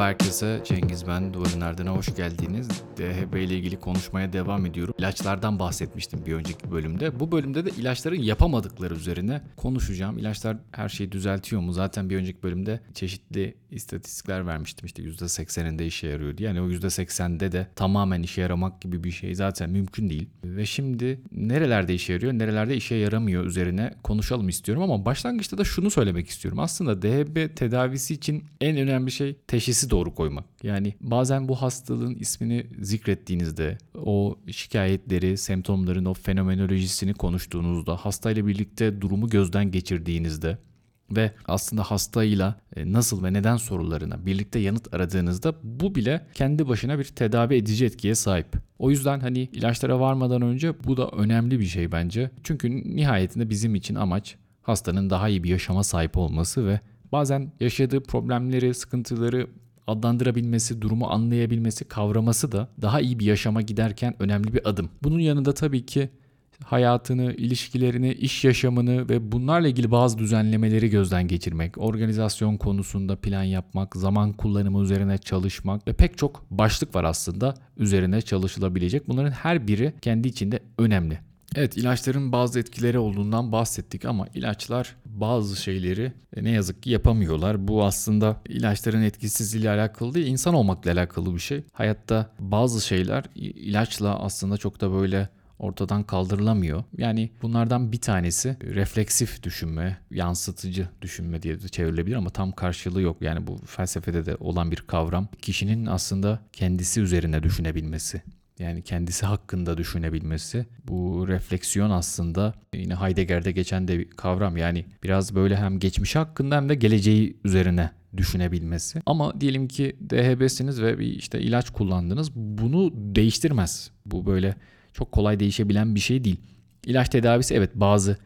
Merhaba herkese, Cengiz ben. Duvarın Ardına hoş geldiniz. DHB ile ilgili konuşmaya devam ediyorum. İlaçlardan bahsetmiştim bir önceki bölümde. Bu bölümde de ilaçların yapamadıkları üzerine konuşacağım. İlaçlar her şeyi düzeltiyor mu? Zaten bir önceki bölümde çeşitli istatistikler vermiştim. İşte %80'inde işe yarıyor diye. Yani o %80'de de tamamen işe yaramak gibi bir şey zaten mümkün değil. Ve şimdi nerelerde işe yarıyor, nerelerde işe yaramıyor üzerine konuşalım istiyorum. Ama başlangıçta da şunu söylemek istiyorum. Aslında DHB tedavisi için en önemli şey teşhisi doğru koymak. Yani bazen bu hastalığın ismini zikrettiğinizde, o şikayetleri, semptomların o fenomenolojisini konuştuğunuzda, hastayla birlikte durumu gözden geçirdiğinizde ve aslında hastayla e, nasıl ve neden sorularına birlikte yanıt aradığınızda bu bile kendi başına bir tedavi edici etkiye sahip. O yüzden hani ilaçlara varmadan önce bu da önemli bir şey bence. Çünkü nihayetinde bizim için amaç hastanın daha iyi bir yaşama sahip olması ve bazen yaşadığı problemleri, sıkıntıları adlandırabilmesi, durumu anlayabilmesi, kavraması da daha iyi bir yaşama giderken önemli bir adım. Bunun yanında tabii ki hayatını, ilişkilerini, iş yaşamını ve bunlarla ilgili bazı düzenlemeleri gözden geçirmek, organizasyon konusunda plan yapmak, zaman kullanımı üzerine çalışmak ve pek çok başlık var aslında üzerine çalışılabilecek. Bunların her biri kendi içinde önemli. Evet ilaçların bazı etkileri olduğundan bahsettik ama ilaçlar bazı şeyleri e, ne yazık ki yapamıyorlar. Bu aslında ilaçların etkisizliğiyle alakalı değil, insan olmakla alakalı bir şey. Hayatta bazı şeyler ilaçla aslında çok da böyle ortadan kaldırılamıyor. Yani bunlardan bir tanesi refleksif düşünme, yansıtıcı düşünme diye de çevrilebilir ama tam karşılığı yok. Yani bu felsefede de olan bir kavram. Kişinin aslında kendisi üzerine düşünebilmesi. Yani kendisi hakkında düşünebilmesi. Bu refleksiyon aslında yine Heidegger'de geçen de bir kavram. Yani biraz böyle hem geçmişi hakkında hem de geleceği üzerine düşünebilmesi. Ama diyelim ki DHB'siniz ve bir işte ilaç kullandınız. Bunu değiştirmez. Bu böyle çok kolay değişebilen bir şey değil. İlaç tedavisi evet bazı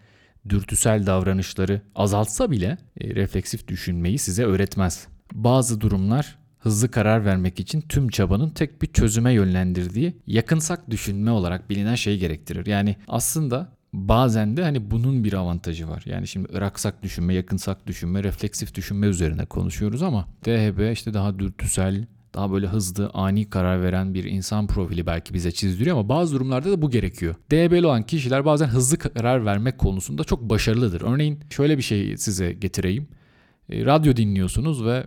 dürtüsel davranışları azaltsa bile e, refleksif düşünmeyi size öğretmez. Bazı durumlar hızlı karar vermek için tüm çabanın tek bir çözüme yönlendirdiği yakınsak düşünme olarak bilinen şey gerektirir. Yani aslında bazen de hani bunun bir avantajı var. Yani şimdi ıraksak düşünme, yakınsak düşünme, refleksif düşünme üzerine konuşuyoruz ama DHB işte daha dürtüsel, daha böyle hızlı, ani karar veren bir insan profili belki bize çizdiriyor ama bazı durumlarda da bu gerekiyor. DHB'li olan kişiler bazen hızlı karar vermek konusunda çok başarılıdır. Örneğin şöyle bir şey size getireyim. E, radyo dinliyorsunuz ve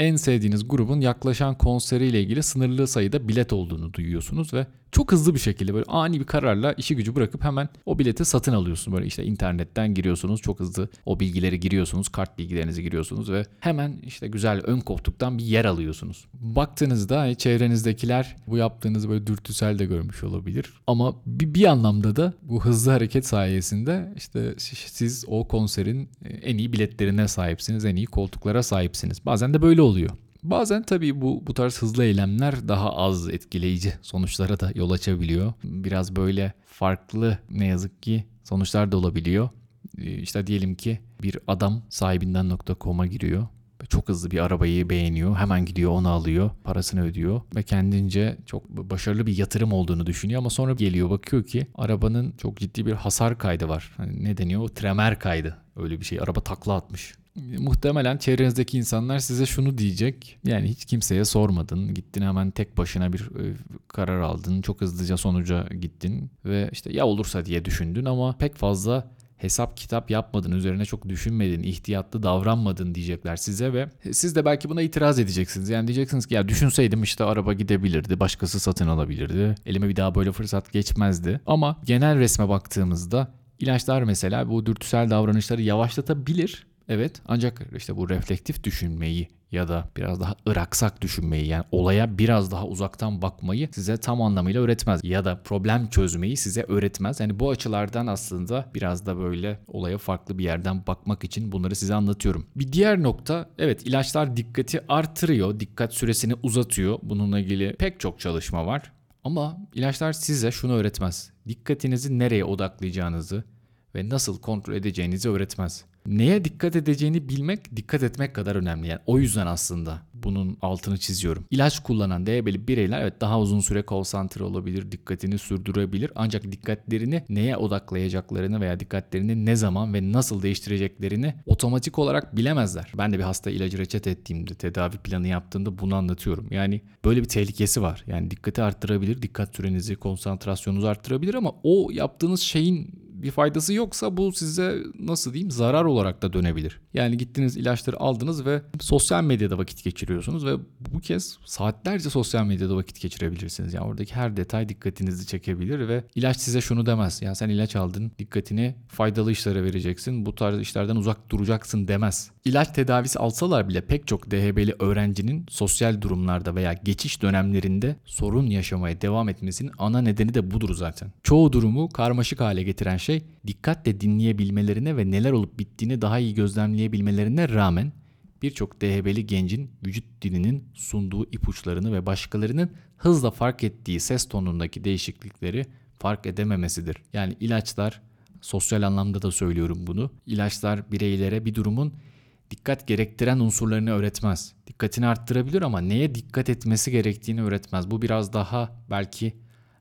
en sevdiğiniz grubun yaklaşan konseriyle ilgili sınırlı sayıda bilet olduğunu duyuyorsunuz ve çok hızlı bir şekilde böyle ani bir kararla işi gücü bırakıp hemen o bileti satın alıyorsunuz. Böyle işte internetten giriyorsunuz çok hızlı o bilgileri giriyorsunuz kart bilgilerinizi giriyorsunuz ve hemen işte güzel ön koltuktan bir yer alıyorsunuz. Baktığınızda hani çevrenizdekiler bu yaptığınızı böyle dürtüsel de görmüş olabilir. Ama bir, bir anlamda da bu hızlı hareket sayesinde işte siz o konserin en iyi biletlerine sahipsiniz, en iyi koltuklara sahipsiniz. Bazen de böyle oluyor. Bazen tabii bu bu tarz hızlı eylemler daha az etkileyici sonuçlara da yol açabiliyor. Biraz böyle farklı ne yazık ki sonuçlar da olabiliyor. Ee, işte diyelim ki bir adam sahibinden.com'a giriyor. Çok hızlı bir arabayı beğeniyor. Hemen gidiyor onu alıyor. Parasını ödüyor. Ve kendince çok başarılı bir yatırım olduğunu düşünüyor. Ama sonra geliyor bakıyor ki arabanın çok ciddi bir hasar kaydı var. Hani ne deniyor? O tremer kaydı. Öyle bir şey. Araba takla atmış muhtemelen çevrenizdeki insanlar size şunu diyecek. Yani hiç kimseye sormadın. Gittin hemen tek başına bir e, karar aldın. Çok hızlıca sonuca gittin ve işte ya olursa diye düşündün ama pek fazla hesap kitap yapmadın, üzerine çok düşünmedin, ihtiyatlı davranmadın diyecekler size ve siz de belki buna itiraz edeceksiniz. Yani diyeceksiniz ki ya düşünseydim işte araba gidebilirdi, başkası satın alabilirdi, elime bir daha böyle fırsat geçmezdi. Ama genel resme baktığımızda ilaçlar mesela bu dürtüsel davranışları yavaşlatabilir Evet ancak işte bu reflektif düşünmeyi ya da biraz daha ıraksak düşünmeyi yani olaya biraz daha uzaktan bakmayı size tam anlamıyla öğretmez ya da problem çözmeyi size öğretmez. Yani bu açılardan aslında biraz da böyle olaya farklı bir yerden bakmak için bunları size anlatıyorum. Bir diğer nokta evet ilaçlar dikkati artırıyor, dikkat süresini uzatıyor. Bununla ilgili pek çok çalışma var. Ama ilaçlar size şunu öğretmez. Dikkatinizi nereye odaklayacağınızı ve nasıl kontrol edeceğinizi öğretmez neye dikkat edeceğini bilmek dikkat etmek kadar önemli. Yani o yüzden aslında bunun altını çiziyorum. İlaç kullanan DHB'li bireyler evet daha uzun süre konsantre olabilir, dikkatini sürdürebilir. Ancak dikkatlerini neye odaklayacaklarını veya dikkatlerini ne zaman ve nasıl değiştireceklerini otomatik olarak bilemezler. Ben de bir hasta ilacı reçete ettiğimde, tedavi planı yaptığımda bunu anlatıyorum. Yani böyle bir tehlikesi var. Yani dikkati arttırabilir, dikkat sürenizi, konsantrasyonunuzu arttırabilir ama o yaptığınız şeyin bir faydası yoksa bu size nasıl diyeyim zarar olarak da dönebilir. Yani gittiniz ilaçları aldınız ve sosyal medyada vakit geçiriyorsunuz ve bu kez saatlerce sosyal medyada vakit geçirebilirsiniz. Yani oradaki her detay dikkatinizi çekebilir ve ilaç size şunu demez. Yani sen ilaç aldın dikkatini faydalı işlere vereceksin. Bu tarz işlerden uzak duracaksın demez. İlaç tedavisi alsalar bile pek çok DHB'li öğrencinin sosyal durumlarda veya geçiş dönemlerinde sorun yaşamaya devam etmesinin ana nedeni de budur zaten. Çoğu durumu karmaşık hale getiren şey dikkatle dinleyebilmelerine ve neler olup bittiğini daha iyi gözlemleyebilmelerine rağmen birçok DHB'li gencin vücut dilinin sunduğu ipuçlarını ve başkalarının hızla fark ettiği ses tonundaki değişiklikleri fark edememesidir. Yani ilaçlar sosyal anlamda da söylüyorum bunu. İlaçlar bireylere bir durumun dikkat gerektiren unsurlarını öğretmez. Dikkatini arttırabilir ama neye dikkat etmesi gerektiğini öğretmez. Bu biraz daha belki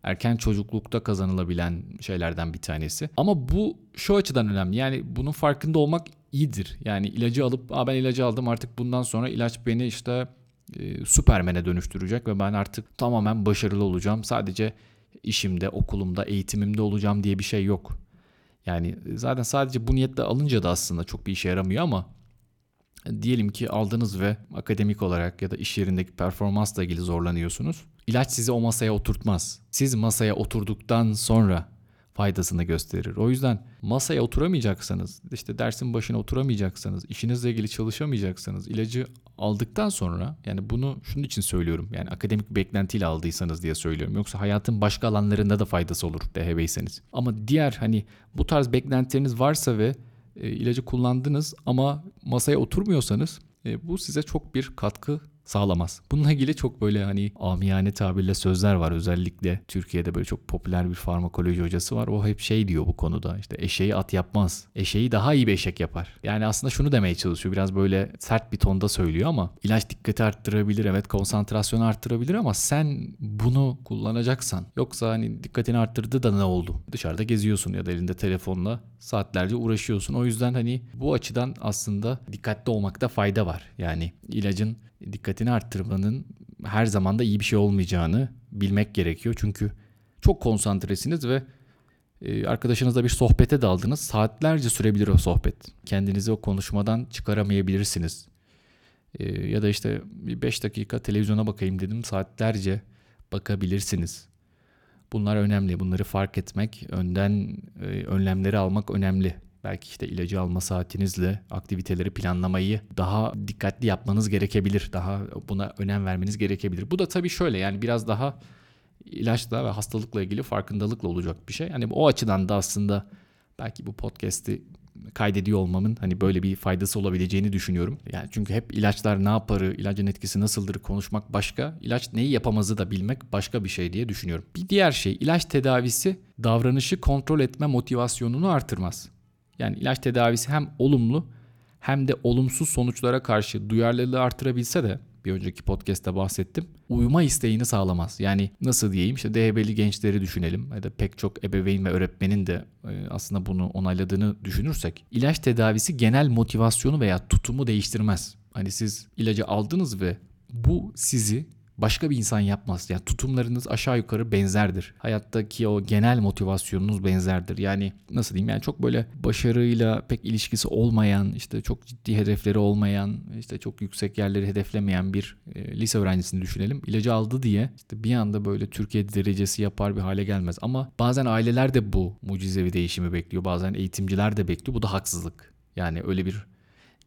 erken çocuklukta kazanılabilen şeylerden bir tanesi. Ama bu şu açıdan önemli. Yani bunun farkında olmak iyidir. Yani ilacı alıp Aa ben ilacı aldım artık bundan sonra ilaç beni işte e, Süpermen'e dönüştürecek ve ben artık tamamen başarılı olacağım. Sadece işimde, okulumda, eğitimimde olacağım diye bir şey yok. Yani zaten sadece bu niyetle alınca da aslında çok bir işe yaramıyor ama diyelim ki aldınız ve akademik olarak ya da iş yerindeki performansla ilgili zorlanıyorsunuz. İlaç sizi o masaya oturtmaz. Siz masaya oturduktan sonra faydasını gösterir. O yüzden masaya oturamayacaksanız, işte dersin başına oturamayacaksanız, işinizle ilgili çalışamayacaksanız ilacı aldıktan sonra yani bunu şunun için söylüyorum. Yani akademik bir beklentiyle aldıysanız diye söylüyorum. Yoksa hayatın başka alanlarında da faydası olur DHB'yseniz. Ama diğer hani bu tarz beklentileriniz varsa ve e, ilacı kullandınız ama masaya oturmuyorsanız e, bu size çok bir katkı sağlamaz. Bununla ilgili çok böyle hani amiyane tabirle sözler var. Özellikle Türkiye'de böyle çok popüler bir farmakoloji hocası var. O hep şey diyor bu konuda. İşte eşeği at yapmaz. Eşeği daha iyi bir eşek yapar. Yani aslında şunu demeye çalışıyor. Biraz böyle sert bir tonda söylüyor ama ilaç dikkati arttırabilir. Evet konsantrasyonu arttırabilir ama sen bunu kullanacaksan yoksa hani dikkatini arttırdı da ne oldu? Dışarıda geziyorsun ya da elinde telefonla saatlerce uğraşıyorsun. O yüzden hani bu açıdan aslında dikkatli olmakta fayda var. Yani ilacın dikkatini arttırmanın her zaman da iyi bir şey olmayacağını bilmek gerekiyor. Çünkü çok konsantresiniz ve e, arkadaşınızla bir sohbete daldınız. Saatlerce sürebilir o sohbet. Kendinizi o konuşmadan çıkaramayabilirsiniz. E, ya da işte bir 5 dakika televizyona bakayım dedim. Saatlerce bakabilirsiniz. Bunlar önemli. Bunları fark etmek, önden e, önlemleri almak önemli. Belki işte ilacı alma saatinizle aktiviteleri planlamayı daha dikkatli yapmanız gerekebilir. Daha buna önem vermeniz gerekebilir. Bu da tabii şöyle yani biraz daha ilaçla ve hastalıkla ilgili farkındalıkla olacak bir şey. Yani o açıdan da aslında belki bu podcast'i kaydediyor olmamın hani böyle bir faydası olabileceğini düşünüyorum. Yani çünkü hep ilaçlar ne yaparı, ilacın etkisi nasıldır konuşmak başka, ilaç neyi yapamazı da bilmek başka bir şey diye düşünüyorum. Bir diğer şey ilaç tedavisi davranışı kontrol etme motivasyonunu artırmaz. Yani ilaç tedavisi hem olumlu hem de olumsuz sonuçlara karşı duyarlılığı artırabilse de bir önceki podcast'ta bahsettim. Uyuma isteğini sağlamaz. Yani nasıl diyeyim işte DHB'li gençleri düşünelim ya da pek çok ebeveyn ve öğretmenin de e, aslında bunu onayladığını düşünürsek ilaç tedavisi genel motivasyonu veya tutumu değiştirmez. Hani siz ilacı aldınız ve bu sizi başka bir insan yapmaz. Yani tutumlarınız aşağı yukarı benzerdir. Hayattaki o genel motivasyonunuz benzerdir. Yani nasıl diyeyim yani çok böyle başarıyla pek ilişkisi olmayan, işte çok ciddi hedefleri olmayan, işte çok yüksek yerleri hedeflemeyen bir e, lise öğrencisini düşünelim. İlacı aldı diye işte bir anda böyle Türkiye derecesi yapar bir hale gelmez. Ama bazen aileler de bu mucizevi değişimi bekliyor. Bazen eğitimciler de bekliyor. Bu da haksızlık. Yani öyle bir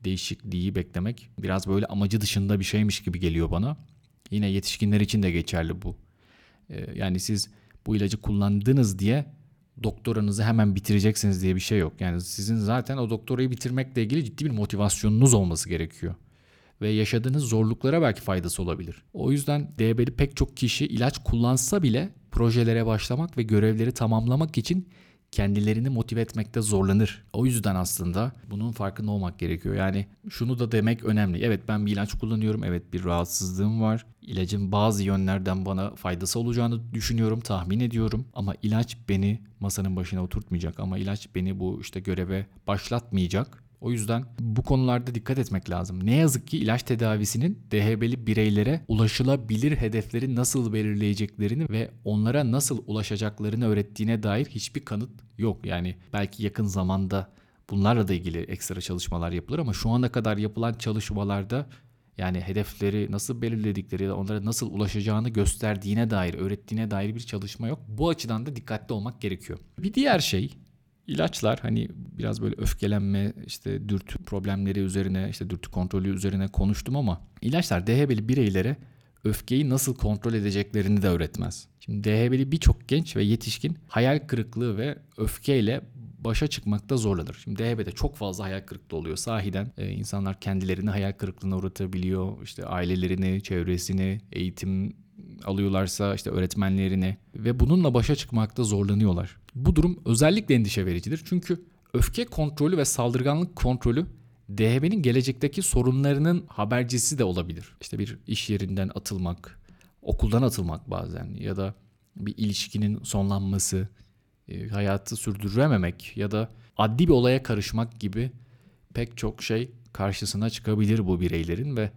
değişikliği beklemek biraz böyle amacı dışında bir şeymiş gibi geliyor bana. Yine yetişkinler için de geçerli bu. Ee, yani siz bu ilacı kullandınız diye doktoranızı hemen bitireceksiniz diye bir şey yok. Yani sizin zaten o doktorayı bitirmekle ilgili ciddi bir motivasyonunuz olması gerekiyor. Ve yaşadığınız zorluklara belki faydası olabilir. O yüzden DB'li pek çok kişi ilaç kullansa bile projelere başlamak ve görevleri tamamlamak için kendilerini motive etmekte zorlanır. O yüzden aslında bunun farkında olmak gerekiyor. Yani şunu da demek önemli. Evet ben bir ilaç kullanıyorum. Evet bir rahatsızlığım var. İlacın bazı yönlerden bana faydası olacağını düşünüyorum, tahmin ediyorum. Ama ilaç beni masanın başına oturtmayacak. Ama ilaç beni bu işte göreve başlatmayacak. O yüzden bu konularda dikkat etmek lazım. Ne yazık ki ilaç tedavisinin DHB'li bireylere ulaşılabilir hedefleri nasıl belirleyeceklerini ve onlara nasıl ulaşacaklarını öğrettiğine dair hiçbir kanıt yok. Yani belki yakın zamanda bunlarla da ilgili ekstra çalışmalar yapılır ama şu ana kadar yapılan çalışmalarda yani hedefleri nasıl belirledikleri ya da onlara nasıl ulaşacağını gösterdiğine dair, öğrettiğine dair bir çalışma yok. Bu açıdan da dikkatli olmak gerekiyor. Bir diğer şey İlaçlar hani biraz böyle öfkelenme işte dürtü problemleri üzerine işte dürtü kontrolü üzerine konuştum ama ilaçlar DHB'li bireylere öfkeyi nasıl kontrol edeceklerini de öğretmez. Şimdi DHB'li birçok genç ve yetişkin hayal kırıklığı ve öfkeyle başa çıkmakta zorlanır. Şimdi DHB'de çok fazla hayal kırıklığı oluyor. Sahiden e, insanlar kendilerini hayal kırıklığına uğratabiliyor. İşte ailelerini, çevresini, eğitim alıyorlarsa işte öğretmenlerini ve bununla başa çıkmakta zorlanıyorlar. Bu durum özellikle endişe vericidir. Çünkü öfke kontrolü ve saldırganlık kontrolü DHB'nin gelecekteki sorunlarının habercisi de olabilir. İşte bir iş yerinden atılmak, okuldan atılmak bazen ya da bir ilişkinin sonlanması, e, hayatı sürdürememek ya da adli bir olaya karışmak gibi pek çok şey karşısına çıkabilir bu bireylerin ve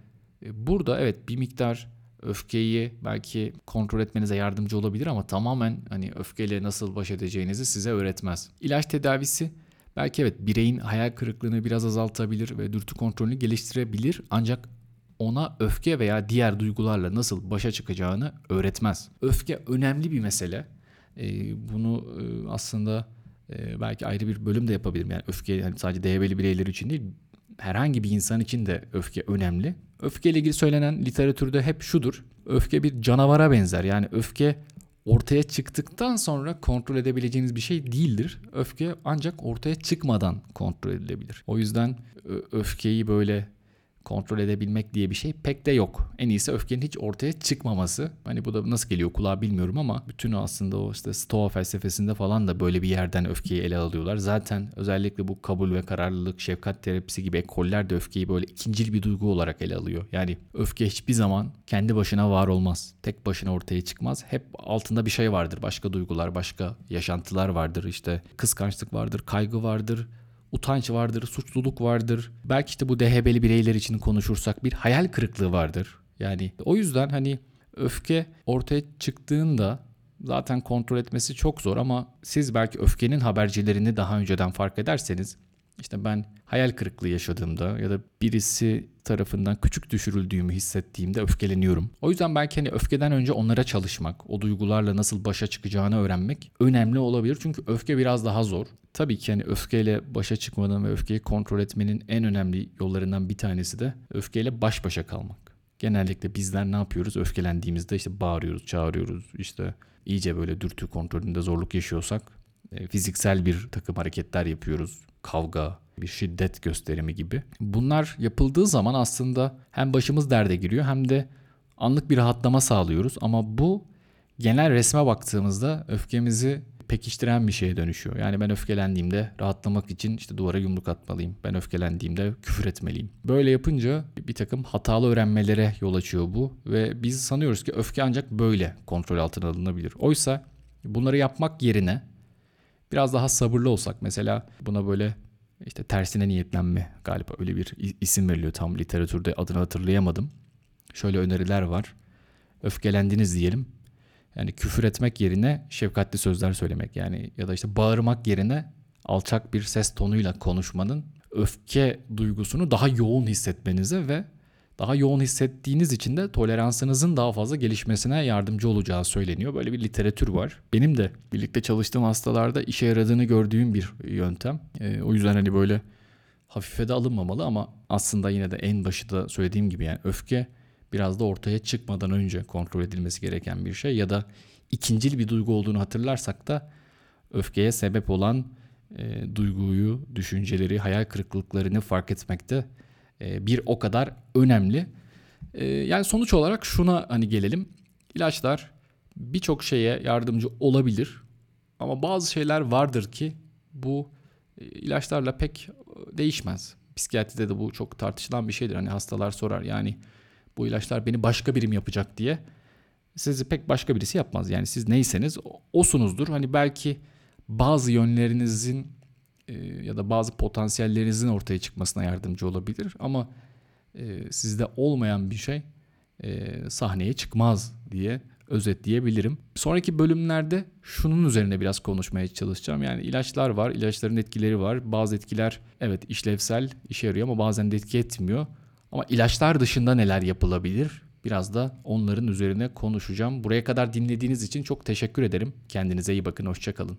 e, burada evet bir miktar öfkeyi belki kontrol etmenize yardımcı olabilir ama tamamen hani öfkeyle nasıl baş edeceğinizi size öğretmez. İlaç tedavisi belki evet bireyin hayal kırıklığını biraz azaltabilir ve dürtü kontrolünü geliştirebilir ancak ona öfke veya diğer duygularla nasıl başa çıkacağını öğretmez. Öfke önemli bir mesele. Ee, bunu e, aslında e, belki ayrı bir bölüm de yapabilirim. Yani öfke sadece DHB'li bireyler için değil herhangi bir insan için de öfke önemli. Öfke ile ilgili söylenen literatürde hep şudur. Öfke bir canavara benzer. Yani öfke ortaya çıktıktan sonra kontrol edebileceğiniz bir şey değildir. Öfke ancak ortaya çıkmadan kontrol edilebilir. O yüzden öfkeyi böyle kontrol edebilmek diye bir şey pek de yok. En iyisi öfkenin hiç ortaya çıkmaması. Hani bu da nasıl geliyor kulağa bilmiyorum ama bütün aslında o işte Stoa felsefesinde falan da böyle bir yerden öfkeyi ele alıyorlar. Zaten özellikle bu kabul ve kararlılık, şefkat terapisi gibi ekoller de öfkeyi böyle ikincil bir duygu olarak ele alıyor. Yani öfke hiçbir zaman kendi başına var olmaz. Tek başına ortaya çıkmaz. Hep altında bir şey vardır. Başka duygular, başka yaşantılar vardır. İşte kıskançlık vardır, kaygı vardır, utanç vardır, suçluluk vardır. Belki işte bu DHB'li bireyler için konuşursak bir hayal kırıklığı vardır. Yani o yüzden hani öfke ortaya çıktığında zaten kontrol etmesi çok zor ama siz belki öfkenin habercilerini daha önceden fark ederseniz işte ben hayal kırıklığı yaşadığımda ya da birisi tarafından küçük düşürüldüğümü hissettiğimde öfkeleniyorum. O yüzden belki hani öfkeden önce onlara çalışmak, o duygularla nasıl başa çıkacağını öğrenmek önemli olabilir. Çünkü öfke biraz daha zor. Tabii ki hani öfkeyle başa çıkmanın ve öfkeyi kontrol etmenin en önemli yollarından bir tanesi de öfkeyle baş başa kalmak. Genellikle bizler ne yapıyoruz? Öfkelendiğimizde işte bağırıyoruz, çağırıyoruz. İşte iyice böyle dürtü kontrolünde zorluk yaşıyorsak e, fiziksel bir takım hareketler yapıyoruz. Kavga, bir şiddet gösterimi gibi. Bunlar yapıldığı zaman aslında hem başımız derde giriyor hem de anlık bir rahatlama sağlıyoruz. Ama bu genel resme baktığımızda öfkemizi pekiştiren bir şeye dönüşüyor. Yani ben öfkelendiğimde rahatlamak için işte duvara yumruk atmalıyım. Ben öfkelendiğimde küfür etmeliyim. Böyle yapınca bir takım hatalı öğrenmelere yol açıyor bu ve biz sanıyoruz ki öfke ancak böyle kontrol altına alınabilir. Oysa bunları yapmak yerine biraz daha sabırlı olsak mesela buna böyle işte tersine niyetlenme galiba öyle bir isim veriliyor tam literatürde adını hatırlayamadım. Şöyle öneriler var. Öfkelendiniz diyelim. Yani küfür etmek yerine şefkatli sözler söylemek yani ya da işte bağırmak yerine alçak bir ses tonuyla konuşmanın öfke duygusunu daha yoğun hissetmenize ve daha yoğun hissettiğiniz için de toleransınızın daha fazla gelişmesine yardımcı olacağı söyleniyor. Böyle bir literatür var. Benim de birlikte çalıştığım hastalarda işe yaradığını gördüğüm bir yöntem. E, o yüzden hani böyle hafife de alınmamalı ama aslında yine de en başı da söylediğim gibi yani öfke biraz da ortaya çıkmadan önce kontrol edilmesi gereken bir şey ya da ikincil bir duygu olduğunu hatırlarsak da öfkeye sebep olan e, duyguyu, düşünceleri, hayal kırıklıklarını fark etmekte bir o kadar önemli. E, yani sonuç olarak şuna hani gelelim. İlaçlar birçok şeye yardımcı olabilir Ama bazı şeyler vardır ki bu e, ilaçlarla pek e, değişmez. Psikiyatride de bu çok tartışılan bir şeydir. Hani hastalar sorar yani bu ilaçlar beni başka birim yapacak diye. Sizi pek başka birisi yapmaz. Yani siz neyseniz osunuzdur. Hani belki bazı yönlerinizin e, ya da bazı potansiyellerinizin ortaya çıkmasına yardımcı olabilir. Ama e, sizde olmayan bir şey e, sahneye çıkmaz diye özetleyebilirim. Sonraki bölümlerde şunun üzerine biraz konuşmaya çalışacağım. Yani ilaçlar var, ilaçların etkileri var. Bazı etkiler evet işlevsel, işe yarıyor ama bazen de etki etmiyor. Ama ilaçlar dışında neler yapılabilir? Biraz da onların üzerine konuşacağım. Buraya kadar dinlediğiniz için çok teşekkür ederim. Kendinize iyi bakın, hoşçakalın.